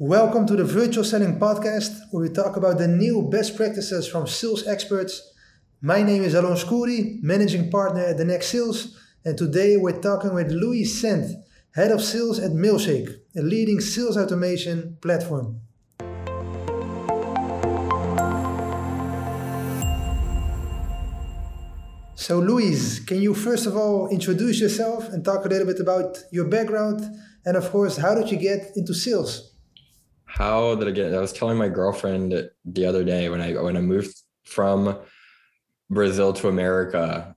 Welcome to the Virtual Selling Podcast, where we talk about the new best practices from sales experts. My name is Alon Skouri, managing partner at the Next Sales, and today we're talking with Luiz Cent, head of sales at Mailshake, a leading sales automation platform. So, Luiz, can you first of all introduce yourself and talk a little bit about your background? And of course, how did you get into sales? How did I get? I was telling my girlfriend the other day when I when I moved from Brazil to America.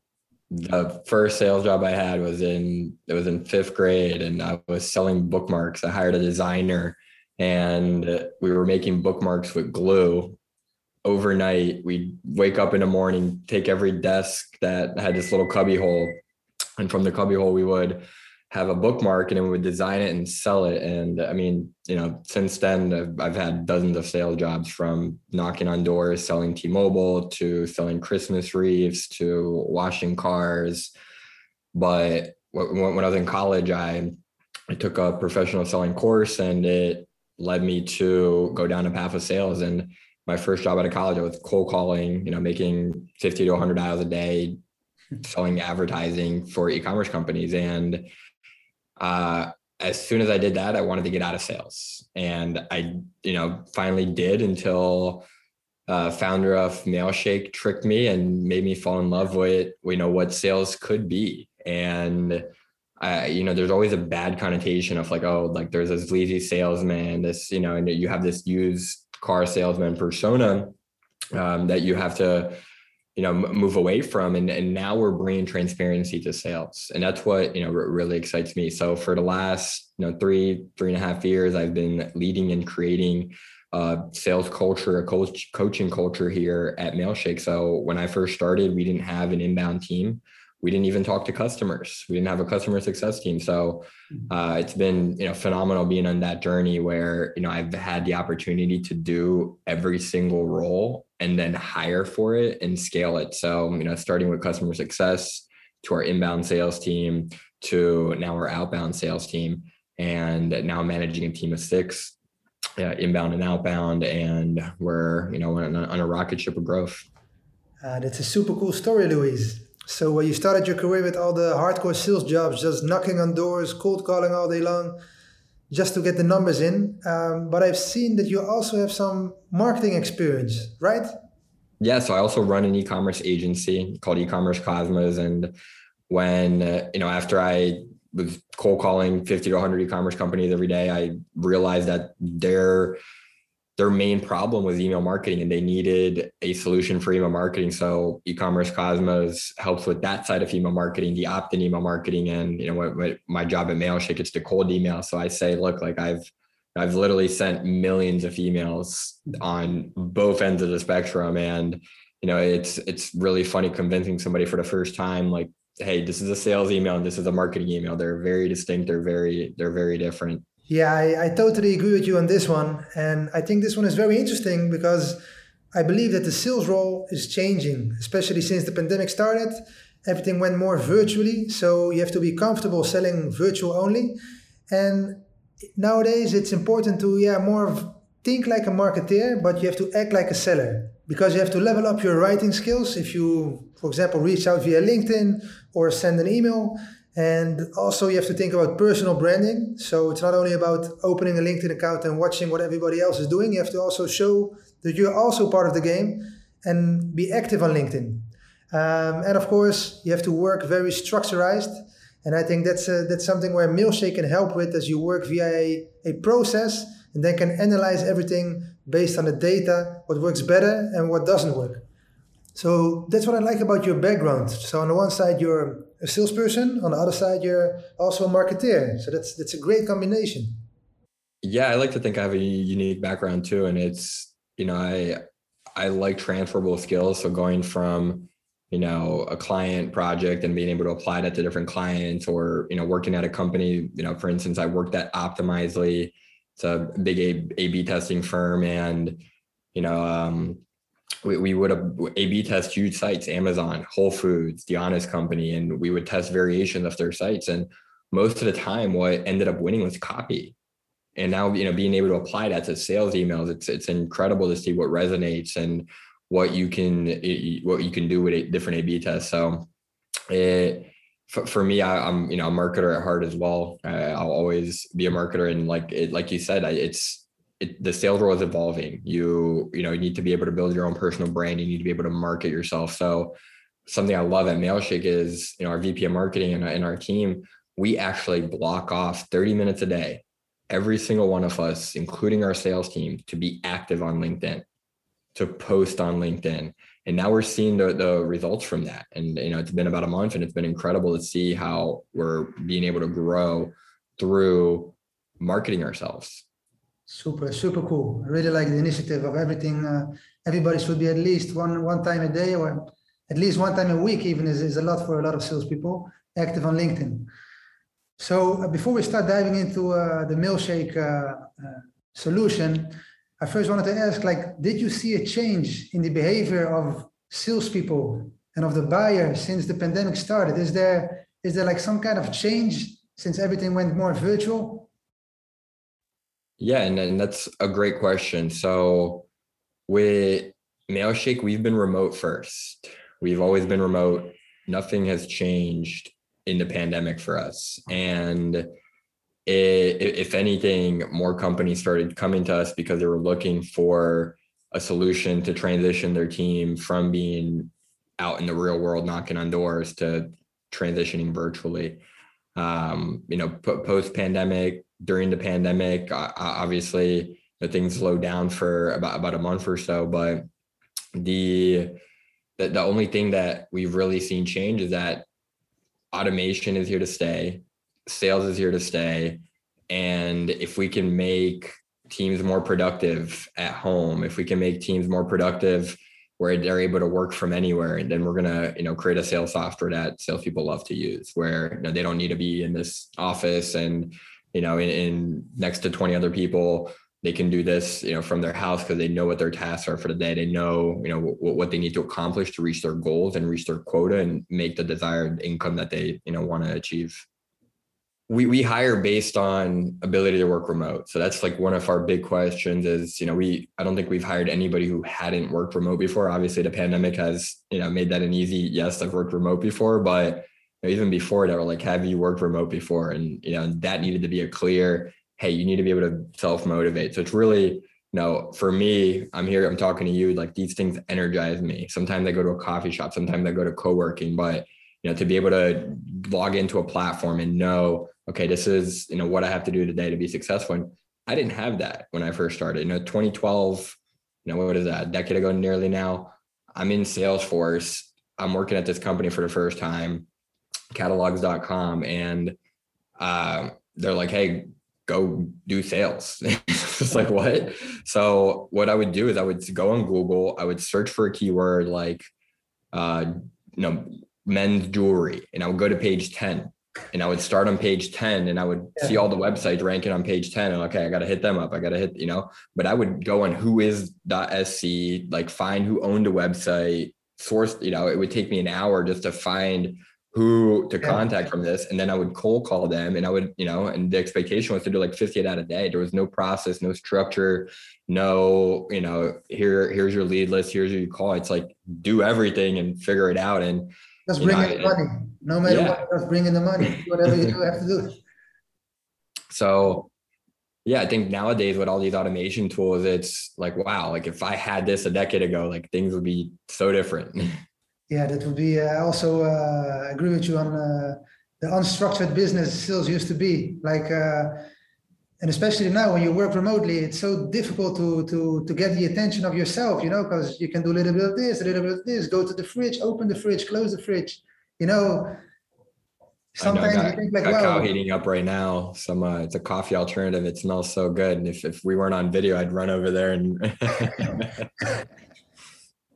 The first sales job I had was in it was in fifth grade, and I was selling bookmarks. I hired a designer, and we were making bookmarks with glue overnight. We'd wake up in the morning, take every desk that had this little cubby hole, and from the cubby hole we would have a bookmark and then we would design it and sell it. And I mean, you know, since then I've, I've had dozens of sales jobs from knocking on doors, selling T-Mobile to selling Christmas wreaths to washing cars. But when, when I was in college, I I took a professional selling course and it led me to go down a path of sales and my first job out of college, I was cold calling, you know, making 50 to 100 dollars a day, selling advertising for e-commerce companies. And uh, as soon as I did that, I wanted to get out of sales. And I, you know, finally did until uh, founder of Mailshake tricked me and made me fall in love with, you know, what sales could be. And I, you know, there's always a bad connotation of like, oh, like there's this lazy salesman, this, you know, and you have this used car salesman persona um, that you have to you know move away from and, and now we're bringing transparency to sales and that's what you know really excites me so for the last you know three three and a half years i've been leading and creating uh, sales culture a coach coaching culture here at mailshake so when i first started we didn't have an inbound team we didn't even talk to customers. We didn't have a customer success team. So mm-hmm. uh, it's been you know phenomenal being on that journey where you know I've had the opportunity to do every single role and then hire for it and scale it. So you know starting with customer success to our inbound sales team to now our outbound sales team and now managing a team of six uh, inbound and outbound and we're you know on a, on a rocket ship of growth. Uh, that's a super cool story, Luiz. So uh, you started your career with all the hardcore sales jobs, just knocking on doors, cold calling all day long, just to get the numbers in. Um, but I've seen that you also have some marketing experience, right? Yeah, so I also run an e-commerce agency called E-commerce Cosmos, and when uh, you know after I was cold calling 50 to 100 e-commerce companies every day, I realized that their their main problem was email marketing and they needed a solution for email marketing. So e-commerce Cosmos helps with that side of email marketing, the opt-in email marketing. And you know, what, what my job at Mailshake, it's the cold email. So I say, look, like I've I've literally sent millions of emails on both ends of the spectrum. And you know, it's it's really funny convincing somebody for the first time, like, hey, this is a sales email and this is a marketing email. They're very distinct, they're very, they're very different. Yeah, I, I totally agree with you on this one. And I think this one is very interesting because I believe that the sales role is changing, especially since the pandemic started. Everything went more virtually, so you have to be comfortable selling virtual only. And nowadays, it's important to yeah more think like a marketer, but you have to act like a seller because you have to level up your writing skills. If you, for example, reach out via LinkedIn or send an email, and also, you have to think about personal branding. So it's not only about opening a LinkedIn account and watching what everybody else is doing. You have to also show that you're also part of the game and be active on LinkedIn. Um, and of course, you have to work very structurized. And I think that's a, that's something where Mailshake can help with as you work via a, a process and then can analyze everything based on the data, what works better and what doesn't work. So that's what I like about your background. So on the one side, you're a salesperson. On the other side, you're also a marketeer. So that's that's a great combination. Yeah, I like to think I have a unique background too, and it's you know I I like transferable skills. So going from you know a client project and being able to apply that to different clients, or you know working at a company. You know, for instance, I worked at Optimizely. It's a big A B testing firm, and you know um, we, we would A/B test huge sites, Amazon, Whole Foods, The Honest Company, and we would test variations of their sites. And most of the time, what ended up winning was copy. and now you know being able to apply that to sales emails it's it's incredible to see what resonates and what you can what you can do with a different a b tests so it for, me I, am you know a marketer at heart as well i'll always be a marketer and like it like you said it's it, the sales role is evolving you you know you need to be able to build your own personal brand you need to be able to market yourself so something i love at mailshake is you know our vp of marketing and, and our team we actually block off 30 minutes a day every single one of us, including our sales team, to be active on LinkedIn, to post on LinkedIn. And now we're seeing the, the results from that. And you know, it's been about a month and it's been incredible to see how we're being able to grow through marketing ourselves. Super, super cool. I really like the initiative of everything. Uh, everybody should be at least one one time a day or at least one time a week, even is, is a lot for a lot of salespeople active on LinkedIn. So uh, before we start diving into uh, the Mailshake uh, solution, I first wanted to ask, like, did you see a change in the behavior of salespeople and of the buyer since the pandemic started? Is there is there like some kind of change since everything went more virtual? Yeah, and, and that's a great question. So with Mailshake, we've been remote first. We've always been remote. Nothing has changed in the pandemic for us. And it, if anything, more companies started coming to us because they were looking for a solution to transition their team from being out in the real world knocking on doors to transitioning virtually. Um, you know, post pandemic, during the pandemic, obviously the things slowed down for about about a month or so, but the the, the only thing that we've really seen change is that automation is here to stay, sales is here to stay. And if we can make teams more productive at home, if we can make teams more productive where they're able to work from anywhere, then we're gonna, you know, create a sales software that salespeople love to use, where you know, they don't need to be in this office and you know, in, in next to 20 other people they can do this you know from their house because they know what their tasks are for the day. They know you know what, what they need to accomplish to reach their goals and reach their quota and make the desired income that they you know want to achieve. We, we hire based on ability to work remote. So that's like one of our big questions is you know we i don't think we've hired anybody who hadn't worked remote before. Obviously the pandemic has you know made that an easy yes i've worked remote before but even before that we're like have you worked remote before and you know that needed to be a clear hey, you need to be able to self motivate. So it's really, you know, for me, I'm here, I'm talking to you, like these things energize me. Sometimes I go to a coffee shop, sometimes I go to co working, but, you know, to be able to log into a platform and know, okay, this is, you know, what I have to do today to be successful. And I didn't have that when I first started. You know, 2012, you know, what is that, a decade ago nearly now? I'm in Salesforce. I'm working at this company for the first time, catalogs.com. And uh, they're like, hey, go do sales. it's like what? So what I would do is I would go on Google, I would search for a keyword like uh you know men's jewelry and I would go to page 10 and I would start on page 10 and I would yeah. see all the websites ranking on page 10 and okay, I got to hit them up. I got to hit, you know, but I would go on whois.sc, like find who owned a website, source, you know, it would take me an hour just to find who to contact from this and then i would cold call them and i would you know and the expectation was to do like 58 out a day. There was no process no structure no you know here here's your lead list here's who you call. It's like do everything and figure it out and just bring know, in the money. No matter yeah. what just bring in the money. Whatever you do have to do so yeah i think nowadays with all these automation tools it's like wow like if i had this a decade ago like things would be so different yeah, that would be. I uh, also uh, agree with you on uh, the unstructured business sales used to be like, and especially now when you work remotely, it's so difficult to to to get the attention of yourself, you know, because you can do a little bit of this, a little bit of this, go to the fridge, open the fridge, close the fridge, you know. Sometimes got, you think like, got wow. heating up right now. Some uh, it's a coffee alternative. It smells so good. And if if we weren't on video, I'd run over there and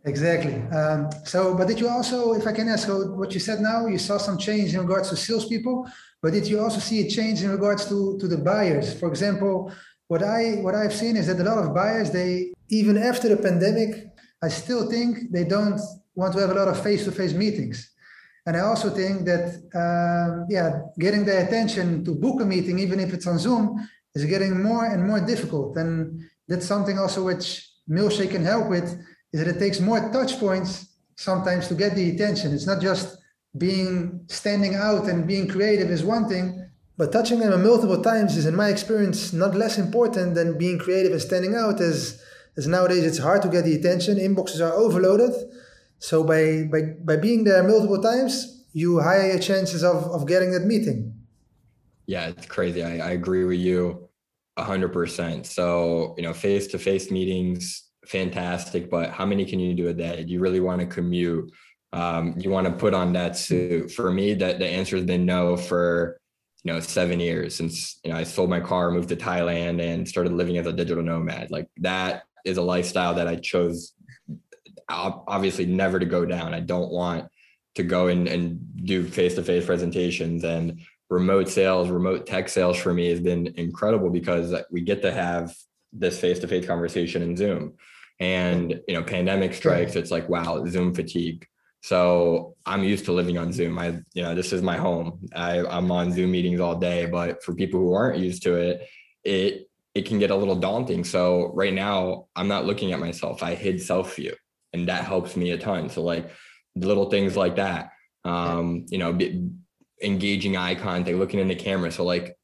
Exactly. Um, so, but did you also, if I can ask, what you said now, you saw some change in regards to salespeople, but did you also see a change in regards to to the buyers? For example, what I what I've seen is that a lot of buyers, they even after the pandemic, I still think they don't want to have a lot of face-to-face meetings. And I also think that, um, yeah, getting their attention to book a meeting, even if it's on Zoom, is getting more and more difficult. And that's something also which Mailshake can help with, is that it takes more touch points sometimes to get the attention. It's not just being standing out and being creative is one thing, but touching them multiple times is, in my experience, not less important than being creative and standing out. As as nowadays it's hard to get the attention, inboxes are overloaded. So by by by being there multiple times, you higher your chances of of getting that meeting. Yeah, it's crazy. I, I agree with you hundred percent. So you know, face to face meetings, fantastic. But how many can you do a day? Do you really want to commute? Um, you want to put on that suit. For me, that the answer has been no for you know seven years since you know I sold my car, moved to Thailand, and started living as a digital nomad. Like that is a lifestyle that I chose obviously never to go down. I don't want to go and, and do face-to-face presentations and remote sales, remote tech sales for me has been incredible because we get to have this face-to-face conversation in Zoom. And you know, pandemic strikes, it's like wow, Zoom fatigue. So I'm used to living on Zoom. I, you know, this is my home. I, I'm on Zoom meetings all day. But for people who aren't used to it, it it can get a little daunting. So right now, I'm not looking at myself. I hid self view, and that helps me a ton. So like little things like that, um, you know, engaging eye contact, looking in the camera. So like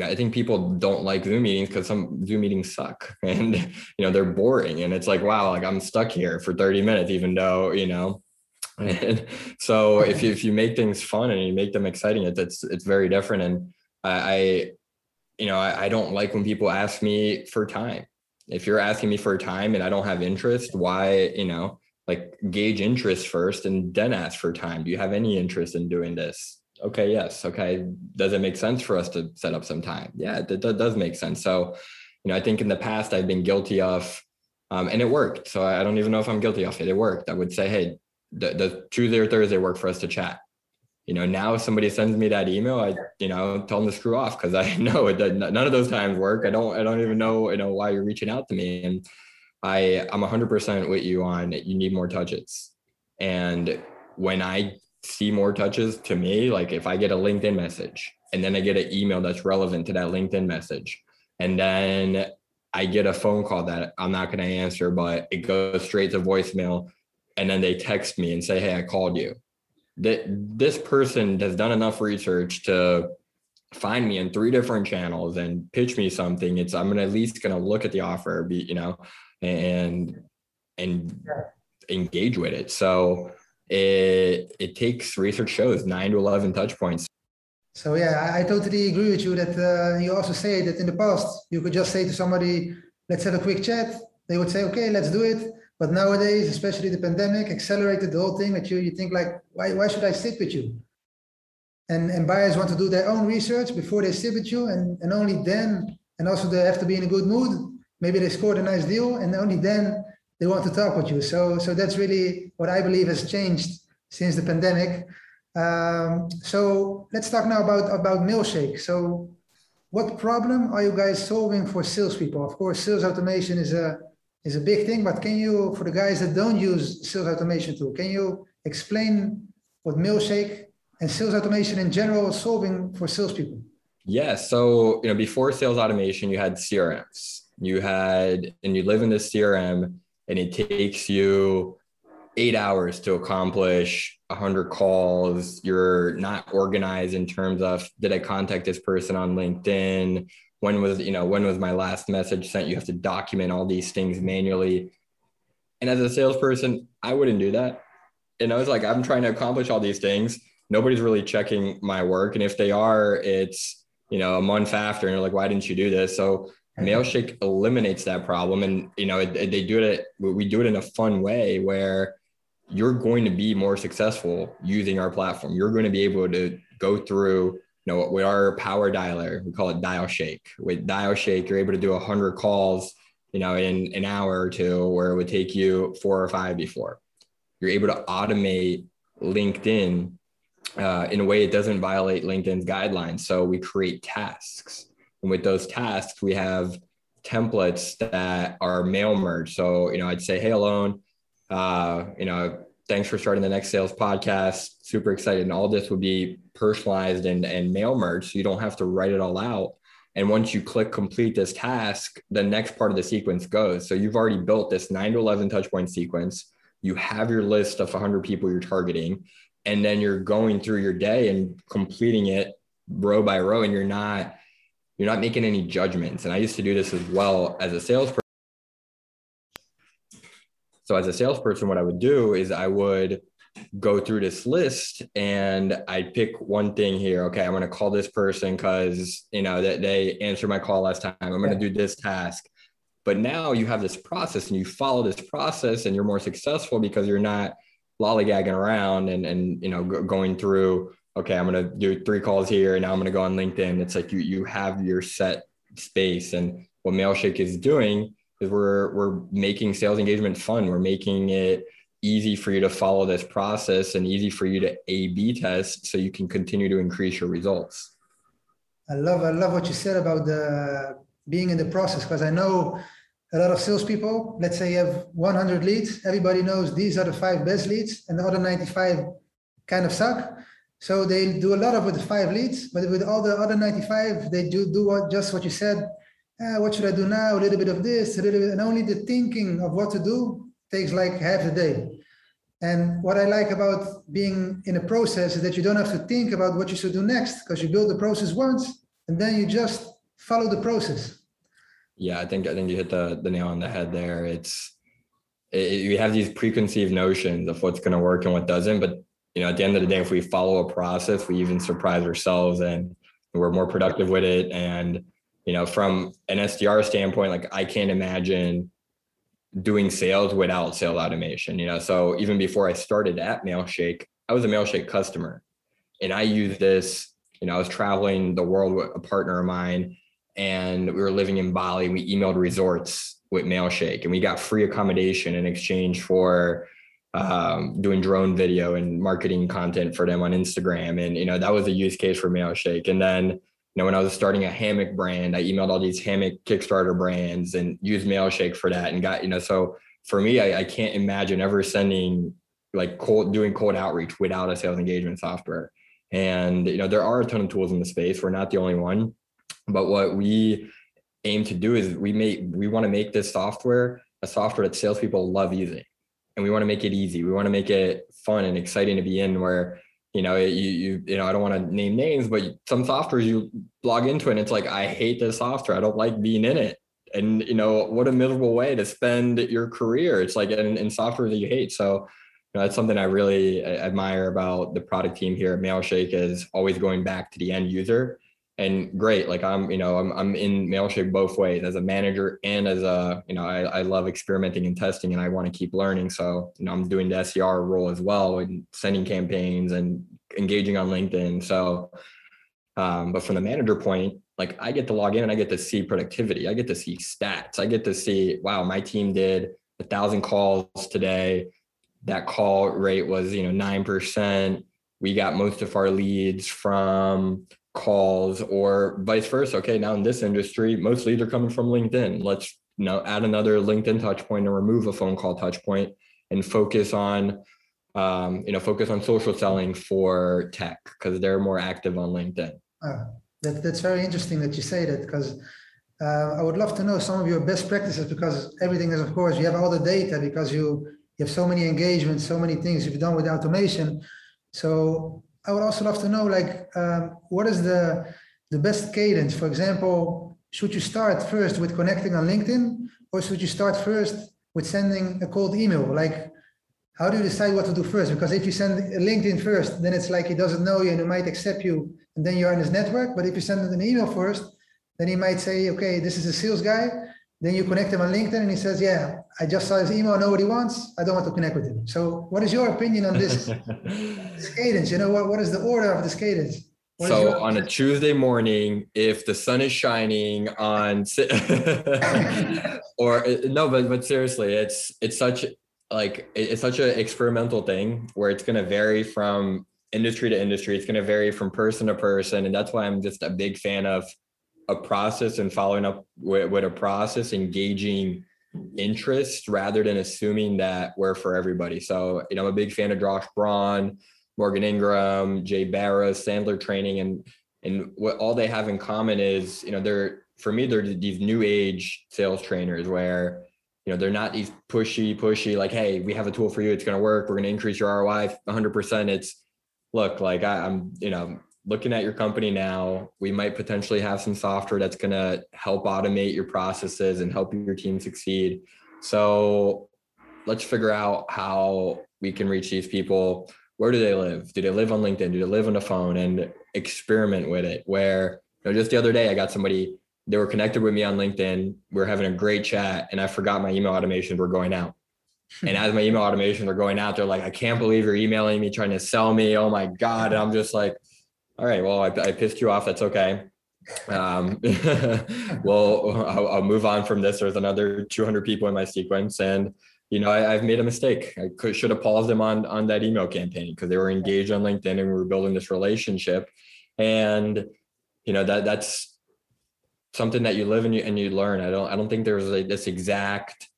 I think people don't like Zoom meetings because some Zoom meetings suck and you know they're boring and it's like wow like I'm stuck here for 30 minutes even though you know and so if you, if you make things fun and you make them exciting it's it's, it's very different and I, I you know I, I don't like when people ask me for time. If you're asking me for time and I don't have interest why you know like gauge interest first and then ask for time? Do you have any interest in doing this okay, yes, okay, does it make sense for us to set up some time? Yeah, that, does make sense. So, you know, I think in the past I've been guilty of, um, and it worked. So I don't even know if I'm guilty of it. It worked. I would say, hey, the Tuesday or Thursday work for us to chat? You know, now if somebody sends me that email, I, you know, tell them to screw off because I know it. None of those times work. I don't. I don't even know, you know, why you're reaching out to me. And I, I'm 100% with you on. You need more touches. And when I see more touches to me like if i get a linkedin message and then i get an email that's relevant to that linkedin message and then i get a phone call that i'm not going to answer but it goes straight to voicemail and then they text me and say hey i called you. That this person has done enough research to find me in three different channels and pitch me something. It's i'm gonna at least gonna look at the offer be you know and and engage with it. So it it takes research shows nine to eleven touch points. So yeah, I, I totally agree with you that uh, you also say that in the past you could just say to somebody, "Let's have a quick chat." They would say, "Okay, let's do it." But nowadays, especially the pandemic, accelerated the whole thing. That you you think like, why why should I sit with you? And and buyers want to do their own research before they sit with you, and and only then, and also they have to be in a good mood. Maybe they scored a nice deal, and only then they want to talk with you. So, so that's really what I believe has changed since the pandemic. Um, so let's talk now about about Mailshake. So, what problem are you guys solving for salespeople? Of course, sales automation is a is a big thing, but can you, for the guys that don't use sales automation tool, can you explain what Mailshake and sales automation in general is solving for salespeople? Yeah. So, you know, before sales automation, you had CRMs. You had, and you live in the CRM and it takes you eight hours to accomplish 100 calls. You're not organized in terms of did i contact this person on linkedin? When was you know when was my last message sent? You have to document all these things manually. And as a salesperson i wouldn't do that. And i was like i'm trying to accomplish all these things. Nobody's really checking my work. And if they are it's you know a month after and they're like why didn't you do this? So Mailshake eliminates that problem, and you know they do it. We do it in a fun way where you're going to be more successful using our platform. You're going to be able to go through, you know, with our power dialer, we call it Dial Shake. With Dial Shake, you're able to do a hundred calls, you know, in an hour or two, where it would take you four or five before. You're able to automate LinkedIn uh, in a way it doesn't violate LinkedIn's guidelines. So we create tasks and with those tasks, we have templates that are mail merged. So, you know, I'd say, hey, Alon, uh, you know, thanks for starting the next sales podcast. Super excited. And all this would be personalized and, and mail merged. So you don't have to write it all out. And once you click complete this task, the next part of the sequence goes. So you've already built this nine to 11 touch point sequence. You have your list of 100 people you're targeting, and then you're going through your day and completing it row by row, and you're not you're not making any judgments. And I used to do this as well as a salesperson. So as a salesperson, what I would do is I would go through this list and I'd pick one thing here. Okay, I'm going to call this person because you know that they answered my call last time. I'm going to do this task. But now you have this process and you follow this process and you're more successful because you're not lollygagging around and and you know going through. Okay, I'm to do three calls here and now I'm to go on LinkedIn. It's like you you have your set space and what Mailshake is doing is we're we're making sales engagement fun. We're making it easy for you to follow this process and easy for you to A B test so you can continue to increase your results. I love I love what you said about the being in the process because I know a lot of salespeople. Let's say you have 100 leads. Everybody knows these are the five best leads, and the other 95 kind of suck. So they do a lot of with five leads, but with all the other 95, they do do what just what you said. Uh, what should I do now? A little bit of this, a little bit, and only the thinking of what to do takes like half the day. And what I like about being in a process is that you don't have to think about what you should do next because you build the process once and then you just follow the process. Yeah, I think I think you hit the the nail on the head there. It's it, you have these preconceived notions of what's going to work and what doesn't, but you know, at the end of the day, if we follow a process, we even surprise ourselves and we're more productive with it. And you know, from an SDR standpoint, like I can't imagine doing sales without sales automation. You know, so even before I started at Mailshake, I was a Mailshake customer, and I used this. You know, I was traveling the world with a partner of mine, and we were living in Bali. We emailed resorts with Mailshake, and we got free accommodation in exchange for um, doing drone video and marketing content for them on Instagram. And you know, that was a use case for Mailshake. And then you know, when I was starting a hammock brand, I emailed all these hammock Kickstarter brands and used Mailshake for that and got, you know, so for me, I, I can't imagine ever sending like cold, doing cold outreach without a sales engagement software. And, you know, there are a ton of tools in the space. We're not the only one, but what we aim to do is we make, we want to make this software a software that salespeople love using. And we want to make it easy. We want to make it fun and exciting to be in where you know, you you you know, I don't want to name names, but some softwares you log into and it's like, I hate this software. I don't like being in it. And you know, what a miserable way to spend your career. It's like in, in software that you hate. So you know, that's something I really admire about the product team here at Mailshake is always going back to the end user. And great, like I'm, you know, I'm I'm in Mailshake both ways as a manager and as a, you know, I, I love experimenting and testing and I want to keep learning. So, you know, I'm doing the SDR role as well and sending campaigns and engaging on LinkedIn. So, um, but from the manager point, like I get to log in and I get to see productivity. I get to see stats. I get to see, wow, my team did a thousand calls today. That call rate was, you know, nine percent. We got most of our leads from calls or vice versa. Okay, now in this industry, most leads are coming from LinkedIn. Let's you know add another LinkedIn touch point and remove a phone call touch point and focus on um, you know, focus on social selling for tech because they're more active on LinkedIn. Uh, that, that's very interesting that you say that because uh, I would love to know some of your best practices because everything is, of course, you have all the data because you, you have so many engagements, so many things you've done with automation. So I would also love to know, like, um, what is the the best cadence? For example, should you start first with connecting on LinkedIn, or should you start first with sending a cold email? Like, how do you decide what to do first? Because if you send LinkedIn first, then it's like he doesn't know you and he might accept you, and then you're in his network. But if you send an email first, then he might say, okay, this is a sales guy. Then you connect him on LinkedIn, and he says, yeah, I just saw his email, I know what he wants. I don't want to connect with him. So, what is your opinion on this, this cadence? You know, what, what is the order of this cadence? What so on a Tuesday morning, if the sun is shining on, or uh, no, but but seriously, it's it's such like it's such an experimental thing where it's going to vary from industry to industry it's going to vary from person to person and that's why i'm just a big fan of a process and following up with, with a process engaging interest rather than assuming that we're for everybody. So you know i'm a big fan of josh braun morgan ingram jay barra sandler training and and what all they have in common is you know they're for me they're these new age sales trainers where you know they're not these pushy pushy like hey we have a tool for you. It's going to work. We're going to increase your roi 100% it's look like I, i'm you know looking at your company now we might potentially have some software that's going to help automate your processes and help your team succeed. So let's figure out how we can reach these people. Where do they live? Do they live on linkedin? Do they live on the phone? And experiment with it where you know just the other day i got somebody they were connected with me on linkedin. We are having a great chat and i forgot my email automations were going out. Hmm. And as my email automations are going out they're like i can't believe you're emailing me trying to sell me. Oh my god. And i'm just like all right well i, I pissed you off that's okay um, well I'll, I'll, move on from this there's another 200 people in my sequence and you know, I, have made a mistake. I could should have paused them on on that email campaign because they were engaged on LinkedIn and we were building this relationship. And you know that that's something that you live and you and you learn. I don't I don't think there's like this exact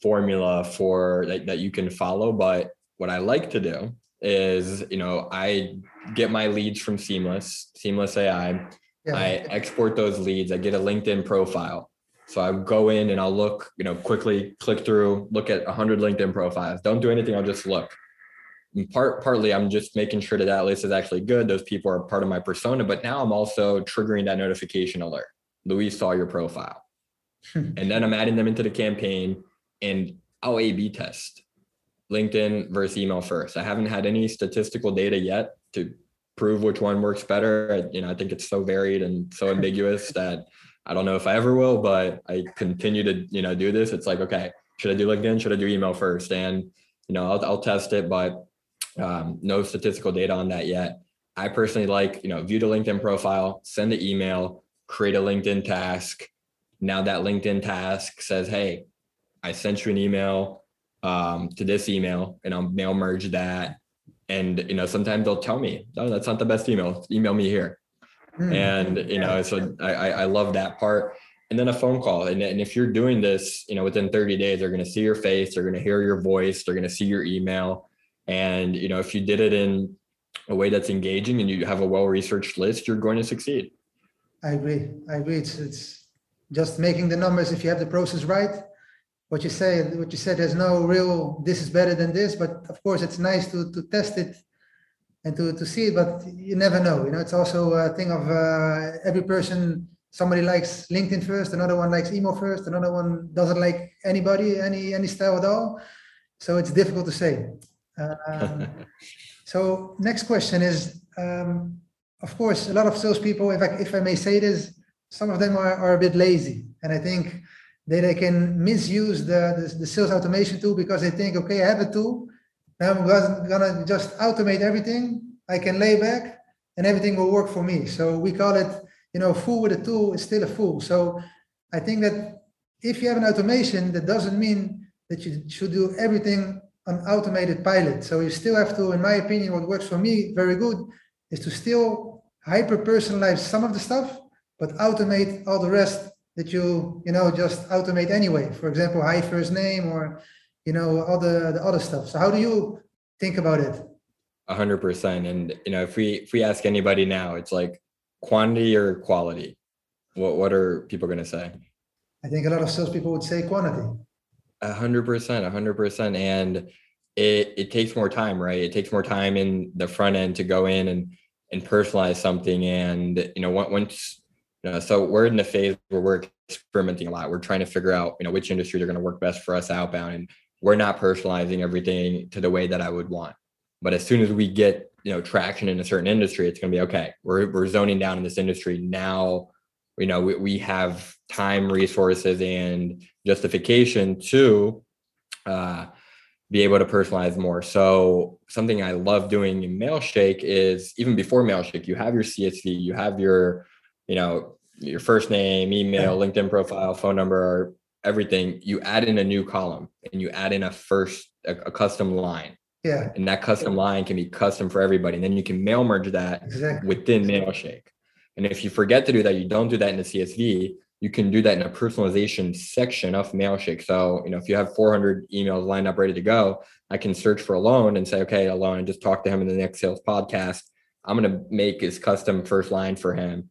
formula for that, that you can follow. But what I like to do is, you know, I get my leads from Seamless, Seamless AI. Yeah. I export those leads. I get a LinkedIn profile. So I go in and I'll look, you know, quickly click through, look at 100 LinkedIn profiles. Don't do anything. I'll just look. And part partly, I'm just making sure that that list is actually good. Those people are part of my persona. But now I'm also triggering that notification alert. Luiz saw your profile, hmm. and then I'm adding them into the campaign, and I'll A/B test LinkedIn versus email first. I haven't had any statistical data yet to prove which one works better. I, you know, I think it's so varied and so ambiguous that I don't know if I ever will, but I continue to, you know, do this. It's like, okay, should I do LinkedIn? Should I do email first? And, you know, I'll, I'll test it, but um, no statistical data on that yet. I personally like, you know, view the LinkedIn profile, send the email, create a LinkedIn task. Now that LinkedIn task says, hey, I sent you an email um, to this email and I'll mail merge that. And, you know, sometimes they'll tell me, oh, that's not the best email. Email me here. Mm-hmm. And, you know, so I, I love that part. And then a phone call. And, and if you're doing this, you know, within 30 days, they're going to see your face, they're going to hear your voice, they're going to see your email. And, you know, if you did it in a way that's engaging and you have a well-researched list, you're going to succeed. I agree. I agree. It's, it's just making the numbers. If you have the process right, what you say, what you said, there's no real, this is better than this, but of course it's nice to, to test it and to, to see it, but you never know. You know, it's also a thing of uh, every person. Somebody likes LinkedIn first, another one likes email first, another one doesn't like anybody, any any style at all. So it's difficult to say. Um, so next question is, um, of course, a lot of salespeople, if I if I may say this, some of them are, are a bit lazy, and I think they, they can misuse the, the the sales automation tool because they think, okay, I have a tool, I'm gonna just automate everything. I can lay back and everything will work for me. So we call it, you know, fool with a tool is still a fool. So I think that if you have an automation, that doesn't mean that you should do everything on automated pilot. So you still have to, in my opinion, what works for me very good is to still hyper personalize some of the stuff, but automate all the rest that you, you know, just automate anyway. For example, high first name or you know all the, the other stuff. So how do you think about it? A hundred percent. And you know if we if we ask anybody now it's like quantity or quality? What what are people going to say? I think a lot of salespeople would say quantity. A hundred percent a hundred percent. And it it takes more time right? It takes more time in the front end to go in and and personalize something. And you know once you know so we're in the phase where we're experimenting a lot we're trying to figure out you know which industries are going to work best for us outbound and we're not personalizing everything to the way that I would want. But as soon as we get you know traction in a certain industry, it's going to be okay. We're we're zoning down in this industry now. You know we, we have time, resources, and justification to uh, be able to personalize more. So something I love doing in Mailshake is even before Mailshake, you have your CSV, you have your you know your first name, email, LinkedIn profile, phone number, everything, you add in a new column and you add in a first a, a custom line. Yeah. And that custom line can be custom for everybody. And then you can mail merge that exactly. within Mailshake. And if you forget to do that, you don't do that in the CSV, you can do that in a personalization section of Mailshake. So, you know, if you have 400 emails lined up ready to go, I can search for Alon and say, okay, Alon, and just talk to him in the next sales podcast. I'm going to make his custom first line for him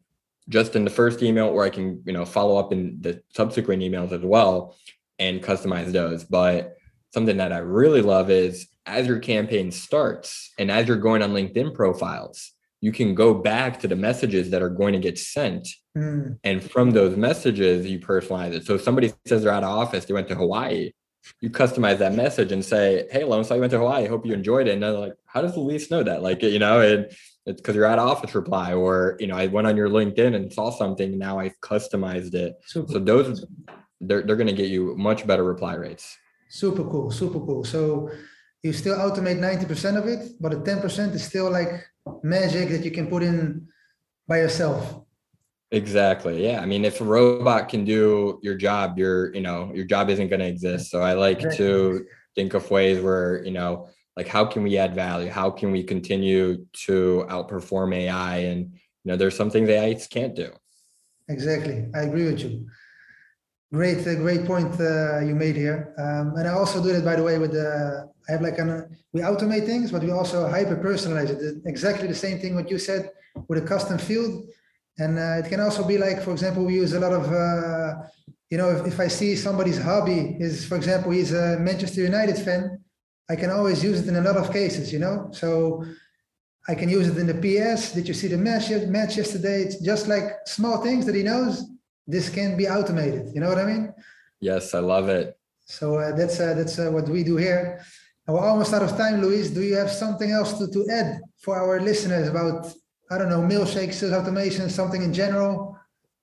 just in the first email, or I can, you know, follow up in the subsequent emails as well and customize those. But something that I really love is as your campaign starts and as you're going on LinkedIn profiles, you can go back to the messages that are going to get sent. Mm. And from those messages, you personalize it. So if somebody says they're out of office, they went to Hawaii, you customize that message and say, Hey, Lone, so I went to Hawaii. Hope you enjoyed it. And they're like, How does the Luiz know that? Like, you know, and it's because you're at office reply, or you know, I went on your LinkedIn and saw something. Now I've customized it. Super. So those they're they're gonna get you much better reply rates. Super cool, super cool. So you still automate 90% of it, but the 10% is still like magic that you can put in by yourself. Exactly. Yeah. I mean, if a robot can do your job, your, you know, your job isn't going to exist. So I like to think of ways where, you know, like how can we add value? How can we continue to outperform AI? And, you know, there's some things AI can't do. Exactly. I agree with you. Great, uh, great point uh, you made here. Um, and I also do that, by the way, with the, I have like an, we automate things, but we also hyper personalize it. Exactly the same thing what you said with a custom field. And uh, it can also be like, for example, we use a lot of, uh, you know, if, if I see somebody's hobby is, for example, he's a Manchester United fan, I can always use it in a lot of cases, you know? So I can use it in the PS. Did you see the match, match yesterday? It's just like small things that he knows this can be automated. You know what I mean? Yes, I love it. So uh, that's uh, that's uh, what we do here. And we're almost out of time, Luiz. Do you have something else to, to add for our listeners about I don't know milkshakes, automation, something in general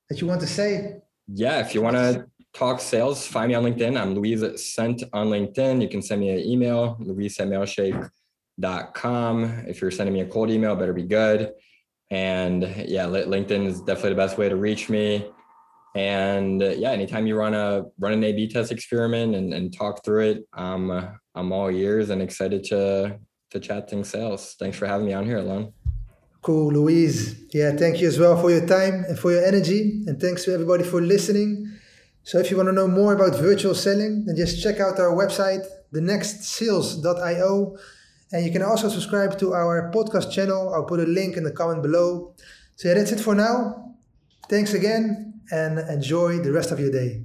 that you want to say? Yeah, if you want to talk sales, find me on LinkedIn. I'm Luiz Cent on LinkedIn. You can send me an email, Luiz at mailshake.com. If you're sending me a cold email, better be good. And yeah, LinkedIn is definitely the best way to reach me. And yeah, anytime you run a run an A/B test experiment and, and talk through it, I'm I'm all ears and excited to to chat things sales. Thanks for having me on here, Alon. Cool, Luiz. Yeah, thank you as well for your time and for your energy, and thanks to everybody for listening. So if you want to know more about virtual selling, then just check out our website, thenextsales.io. And you can also subscribe to our podcast channel. I'll put a link in the comment below. So yeah, that's it for now. Thanks again and enjoy the rest of your day.